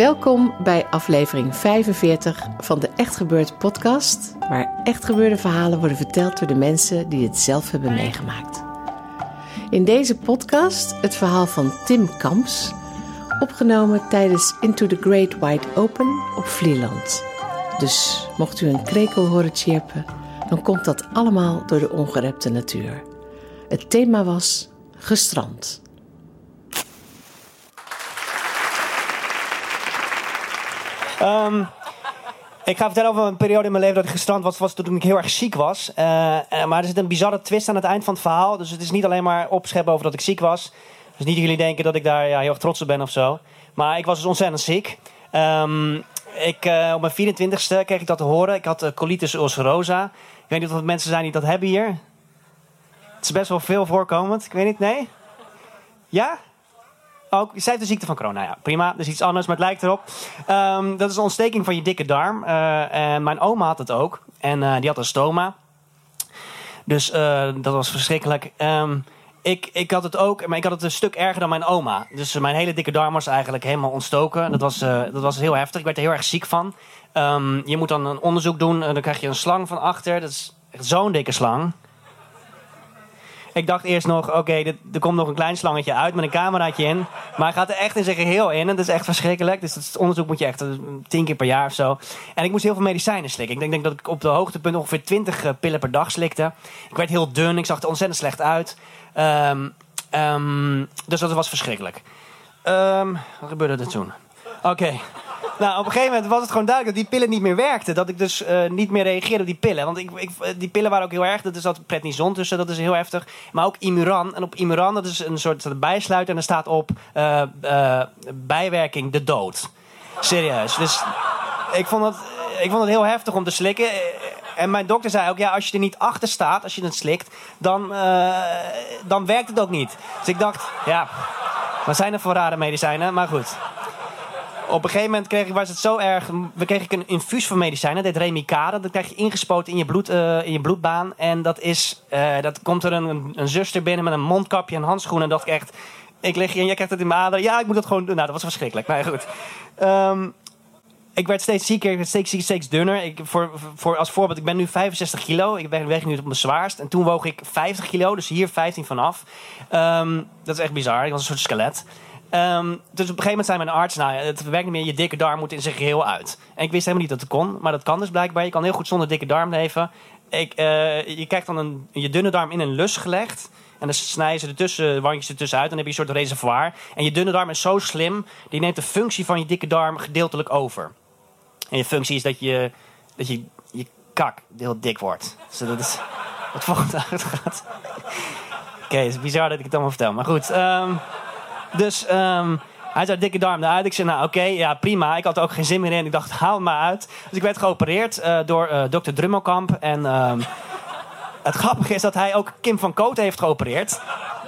Welkom bij aflevering 45 van de Echt Gebeurd podcast, waar echt gebeurde verhalen worden verteld door de mensen die het zelf hebben meegemaakt. In deze podcast het verhaal van Tim Kamps, opgenomen tijdens Into the Great Wide Open op Vlieland. Dus mocht u een krekel horen chirpen, dan komt dat allemaal door de ongerepte natuur. Het thema was gestrand. Ehm, ik ga vertellen over een periode in mijn leven dat ik gestrand was, was toen ik heel erg ziek was. Eh, eh, maar er zit een bizarre twist aan het eind van het verhaal. Dus het is niet alleen maar opscheppen over dat ik ziek was. Dus niet dat jullie denken dat ik daar ja, heel erg trots op ben of zo. Maar ik was dus ontzettend ziek. Ehm, ik, eh, op mijn 24ste kreeg ik dat te horen. Ik had colitis ulcerosa. Ik weet niet of er mensen zijn die dat hebben hier. Het is best wel veel voorkomend. Ik weet niet, nee? Ja? Ook, zij heeft de ziekte van corona. Ja, prima. Dat is iets anders, maar het lijkt erop. Ehm, dat is een ontsteking van je dikke darm. Eh, en mijn oma had het ook. En eh, die had een stoma. Dus eh, dat was verschrikkelijk. Ehm, ik, ik had het ook, maar ik had het een stuk erger dan mijn oma. Dus mijn hele dikke darm was eigenlijk helemaal ontstoken. Dat was, dat was heel heftig. Ik werd er heel erg ziek van. Ehm, je moet dan een onderzoek doen. en dan krijg je een slang van achter. Dat is echt zo'n dikke slang. Ik dacht eerst nog, oké, er komt nog een klein slangetje uit met een cameraatje in. Maar hij gaat er echt in zijn geheel in. En dat is echt verschrikkelijk. Dus dat onderzoek moet je echt tien keer per jaar of zo. En ik moest heel veel medicijnen slikken. Ik denk, denk dat ik op de hoogtepunt ongeveer 20 eh, pillen per dag slikte. Ik werd heel dun. Ik zag er ontzettend slecht uit. Ehm, ehm, dus dat was verschrikkelijk. Ehm, wat gebeurde er toen? Oké. Nou, op een gegeven moment was het gewoon duidelijk dat die pillen niet meer werkten. Dat ik dus eh, niet meer reageerde op die pillen. Want ik, eh, die pillen waren ook heel erg. Er zat prednison tussen, dat is heel heftig. Maar ook Imuran. En op Imuran, dat is een soort bijsluiter. En er staat op eh, bijwerking de dood. Serieus. Dus ik vond, dat, ik vond het heel heftig om te slikken. En mijn dokter zei ook, ja, als je er niet achter staat, als je het slikt, dan, dan werkt het ook niet. Dus ik dacht, ja, wat zijn er voor rare medicijnen? Maar goed. Op een gegeven moment kreeg ik, was het zo erg. We kregen een infuus van medicijnen. Dat heet Remicade. Dat krijg je ingespoten in je, bloed, eh, in je bloedbaan. En dat is. eh, dat komt er een, een zuster binnen met een mondkapje en handschoenen. En dacht ik echt. Ik lig hier en jij krijgt het in mijn aderen. Ja, ik moet dat gewoon doen. Nou, dat was verschrikkelijk. Ja, goed. Ehm, ik werd steeds zieker, ik werd steeds, zieker, steeds dunner. Ik, voor, voor, als voorbeeld, ik ben nu 65 kilo. Ik weeg nu op mijn zwaarst. En toen woog ik 50 kilo, dus hier 15 vanaf. Ehm, dat is echt bizar. Ik was een soort skelet. Ehm, dus op een gegeven moment zei mijn arts, nou, het werkt niet meer, je dikke darm moet in zijn geheel uit. En ik wist helemaal niet dat het kon, maar dat kan dus blijkbaar. Je kan heel goed zonder dikke darm leven. Ik, eh, je krijgt dan een, je dunne darm in een lus gelegd. En dan snijden ze ertussen, wandjes ertussen uit. En dan heb je een soort reservoir. En je dunne darm is zo slim, die neemt de functie van je dikke darm gedeeltelijk over. En je functie is dat je, dat je, je kak heel dik wordt. Dus dat is wat volgende uitgaat. Oké, het is bizar dat ik het allemaal vertel. Maar goed, ehm, dus ehm, hij zei dikke darm eruit. Ik zei, nou oké, ja prima. Ik had er ook geen zin meer in. Ik dacht, haal maar uit. Dus ik werd geopereerd eh, door eh, dokter Drummelkamp. En ehm, het grappige is dat hij ook Kim van Kooten heeft geopereerd.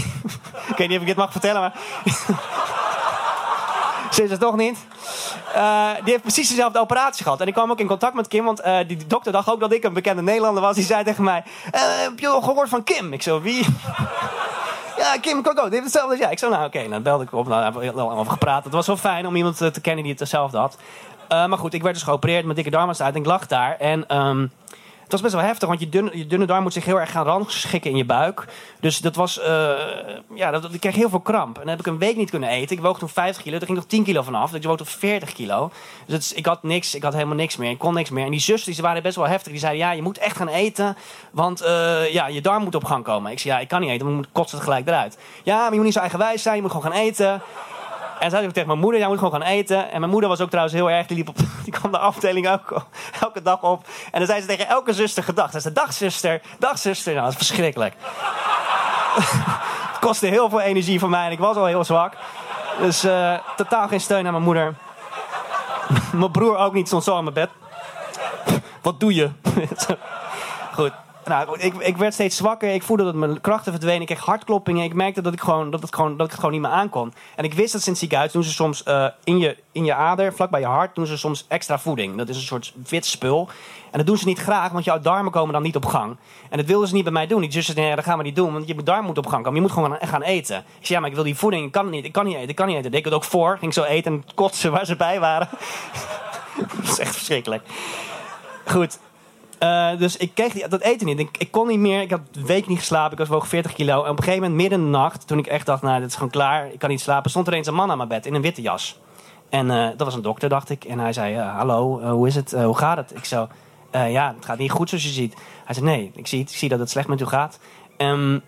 ik weet niet of ik dit mag vertellen, maar... Ze is het toch niet? Eh, die heeft precies dezelfde operatie gehad. En ik kwam ook in contact met Kim, want die, dokter dacht ook dat ik een bekende Nederlander was. Die zei tegen mij: Heb je al gehoord van Kim? Ik zo, wie? Ja, Kim Coco, die heeft hetzelfde jij. Ik zo, nou oké, dan belde ik op. Nou, hebben we heel over gepraat. Het was wel fijn om iemand eh, te kennen die het hetzelfde had. Eh, maar goed, ik werd dus geopereerd met dikke darmen uit en ik lag daar. En ehm, het was best wel heftig, want je dunne, je dunne darm moet zich heel erg gaan rangschikken in je buik. Dus dat was, eh, ja, dat, ik kreeg heel veel kramp. En dan heb ik een week niet kunnen eten. Ik woog toen 50 kilo, er ging nog 10 kilo vanaf. Dus ik woog tot 40 kilo. Dus het ik had niks, ik had helemaal niks meer. Ik kon niks meer. En die zusters, die waren best wel heftig. Die zeiden, ja, je moet echt gaan eten, want eh, ja, je darm moet op gang komen. Ik zei, ja, ik kan niet eten, want ik moet het gelijk eruit. Ja, maar je moet niet zo eigenwijs zijn, je moet gewoon gaan eten. En zei ik tegen mijn moeder, jij moet gewoon gaan eten. En mijn moeder was ook trouwens heel erg, die, liep op, die kwam de afdeling elke, dag op. En dan zei ze tegen elke zuster gedag. Ze zei, dag zuster, dag zuster. Nou, dat is verschrikkelijk. het kostte heel veel energie voor mij en ik was al heel zwak. Dus uh, totaal geen steun aan mijn moeder. mijn broer ook niet, stond zo aan mijn bed. Wat doe je? Goed. Nou, ik, ik werd steeds zwakker. Ik voelde dat mijn krachten verdwenen. Ik kreeg hartkloppingen. Ik merkte dat ik, gewoon, dat, het gewoon, dat ik het gewoon niet meer aankon. En ik wist dat sinds ziekenhuis doen ze soms uh, in, je, in je ader, vlak bij je hart, doen ze soms extra voeding. Dat is een soort wit spul. En dat doen ze niet graag, want jouw darmen komen dan niet op gang. En dat wilden ze niet bij mij doen. Die zussen nee, dat gaan we niet doen, want je darm moet op gang komen. Je moet gewoon gaan eten. Ik zei, ja, maar ik wil die voeding. Ik kan niet. Ik kan niet eten. Ik kan niet eten. Ik deed het ook voor. Ging zo eten en kotsen waar ze bij waren. dat is echt verschrikkelijk. Goed. Uh, dus ik kreeg die, dat eten niet. Ik, ik, kon niet meer. Ik had een week niet geslapen. Ik was woog 40 kilo. En op een gegeven moment, midden in de nacht, toen ik echt dacht, nou, dit is gewoon klaar. Ik kan niet slapen. Stond er eens een man aan mijn bed in een witte jas. En uh, dat was een dokter, dacht ik. En hij zei, uh, hallo, hoe is het? hoe gaat het? Ik zo, ja, het gaat niet goed zoals je ziet. Hij zei, nee, ik zie, ik zie dat het slecht met u gaat. Um,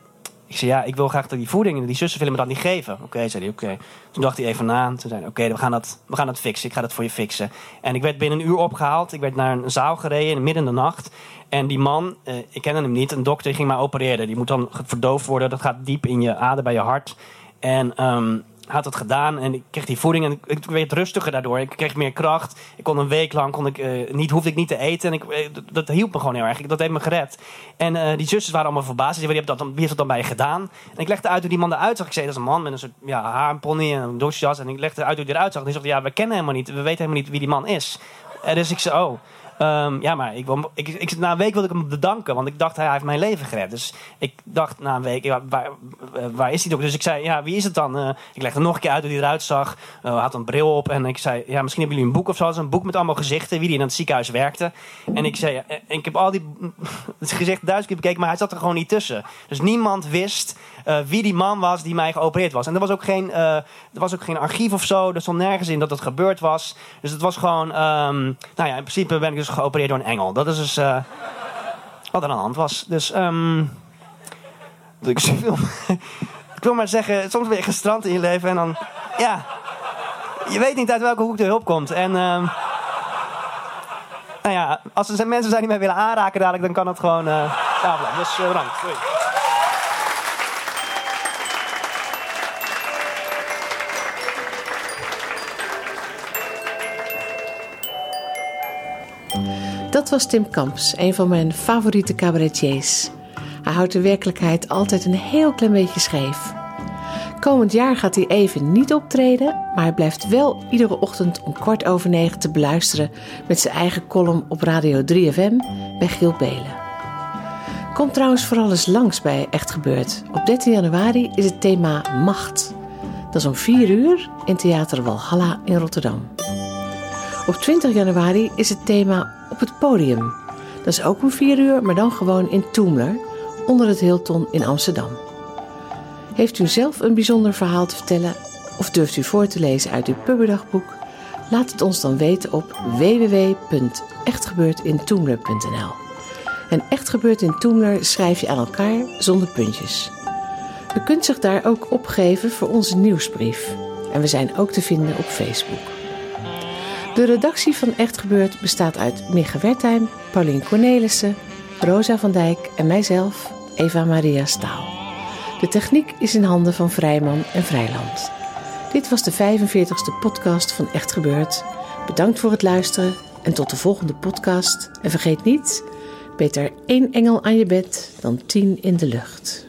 ik zei, ja, ik wil graag dat die voeding... en die zussen willen me dat niet geven. Oké, zei hij, oké. Toen dacht hij even na. Toen zei hij, oké, we, gaan dat, we gaan dat fixen. Ik ga dat voor je fixen. En ik werd binnen een uur opgehaald. Ik werd naar een zaal gereden in midden in de nacht. En die man, eh, ik kende hem niet. Een dokter ging mij opereren. Die moet dan verdoofd worden. Dat gaat diep in je ader bij je hart. En... Um, had het gedaan en ik kreeg die voeding en ik werd rustiger daardoor. Ik kreeg meer kracht. Ik kon een week lang kon ik, uh, niet, hoefde ik niet te eten. En ik, uh, dat hielp me gewoon heel erg. Dat heeft me gered. En uh, die zusters waren allemaal verbaasd. Ze wie, heeft dat, wie heeft dat dan bij je gedaan? En ik legde uit hoe die man eruit zag. Ik zei, dat is een man met een soort ja, haarpony en een douchejas. En ik legde uit hoe hij eruit zag. En die zei, ja, we kennen helemaal niet. We weten helemaal niet wie die man is. En dus ik zei, oh... Um, ja, maar ik, ik, ik, na een week wilde ik hem bedanken, want ik dacht hij heeft mijn leven gered. Dus ik dacht na een week, waar, waar, is hij toch? Dus ik zei, ja, wie is het dan? Uh, ik legde nog een keer uit hoe hij eruit zag. Uh, had een bril op en ik zei, ja, misschien hebben jullie een boek of zo. Een boek met allemaal gezichten, wie die in het ziekenhuis werkte. En ik zei, ik heb al die gezichten duizend keer bekeken, maar hij zat er gewoon niet tussen. Dus niemand wist wie die man was die mij geopereerd was. En er was ook geen, er was ook geen archief of zo. Er stond nergens in dat het gebeurd was. Dus het was gewoon, um, nou ja, in principe ben ik dus geopereerd door een engel. Dat is dus uh, wat er aan de hand was. Dus um, ik, wil, ik wil maar zeggen, soms ben je gestrand in je leven en dan, ja, je weet niet uit welke hoek de hulp komt. En um, nou ja, als er mensen zijn die mij willen aanraken dadelijk, dan kan het gewoon uh. Dus uh, bedankt. Sorry. Dat was Tim Kamps, een van mijn favoriete cabaretiers. Hij houdt de werkelijkheid altijd een heel klein beetje scheef. Komend jaar gaat hij even niet optreden, maar hij blijft wel iedere ochtend om kwart over negen te beluisteren met zijn eigen column op Radio 3FM bij Giel Belen. Kom trouwens vooral eens langs bij Echt Gebeurd. Op 13 januari is het thema Macht. Dat is om 4 uur in Theater Walhalla in Rotterdam. Op 20 januari is het thema op het podium. Dat is ook om 4 uur, maar dan gewoon in Toemler, onder het Hilton in Amsterdam. Heeft u zelf een bijzonder verhaal te vertellen of durft u voor te lezen uit uw pubberdagboek? Laat het ons dan weten op www.echtgebeurtintoemler.nl. En Echt Gebeurt in Toemler schrijf je aan elkaar zonder puntjes. U kunt zich daar ook opgeven voor onze nieuwsbrief. En we zijn ook te vinden op Facebook. De redactie van Echt Gebeurd bestaat uit Micha Wertheim, Paulien Cornelissen, Rosa van Dijk en mijzelf, Eva Maria Staal. De techniek is in handen van Vrijman en Vrijland. Dit was de 45ste podcast van Echt Gebeurd. Bedankt voor het luisteren en tot de volgende podcast. En vergeet niet, beter één engel aan je bed dan tien in de lucht.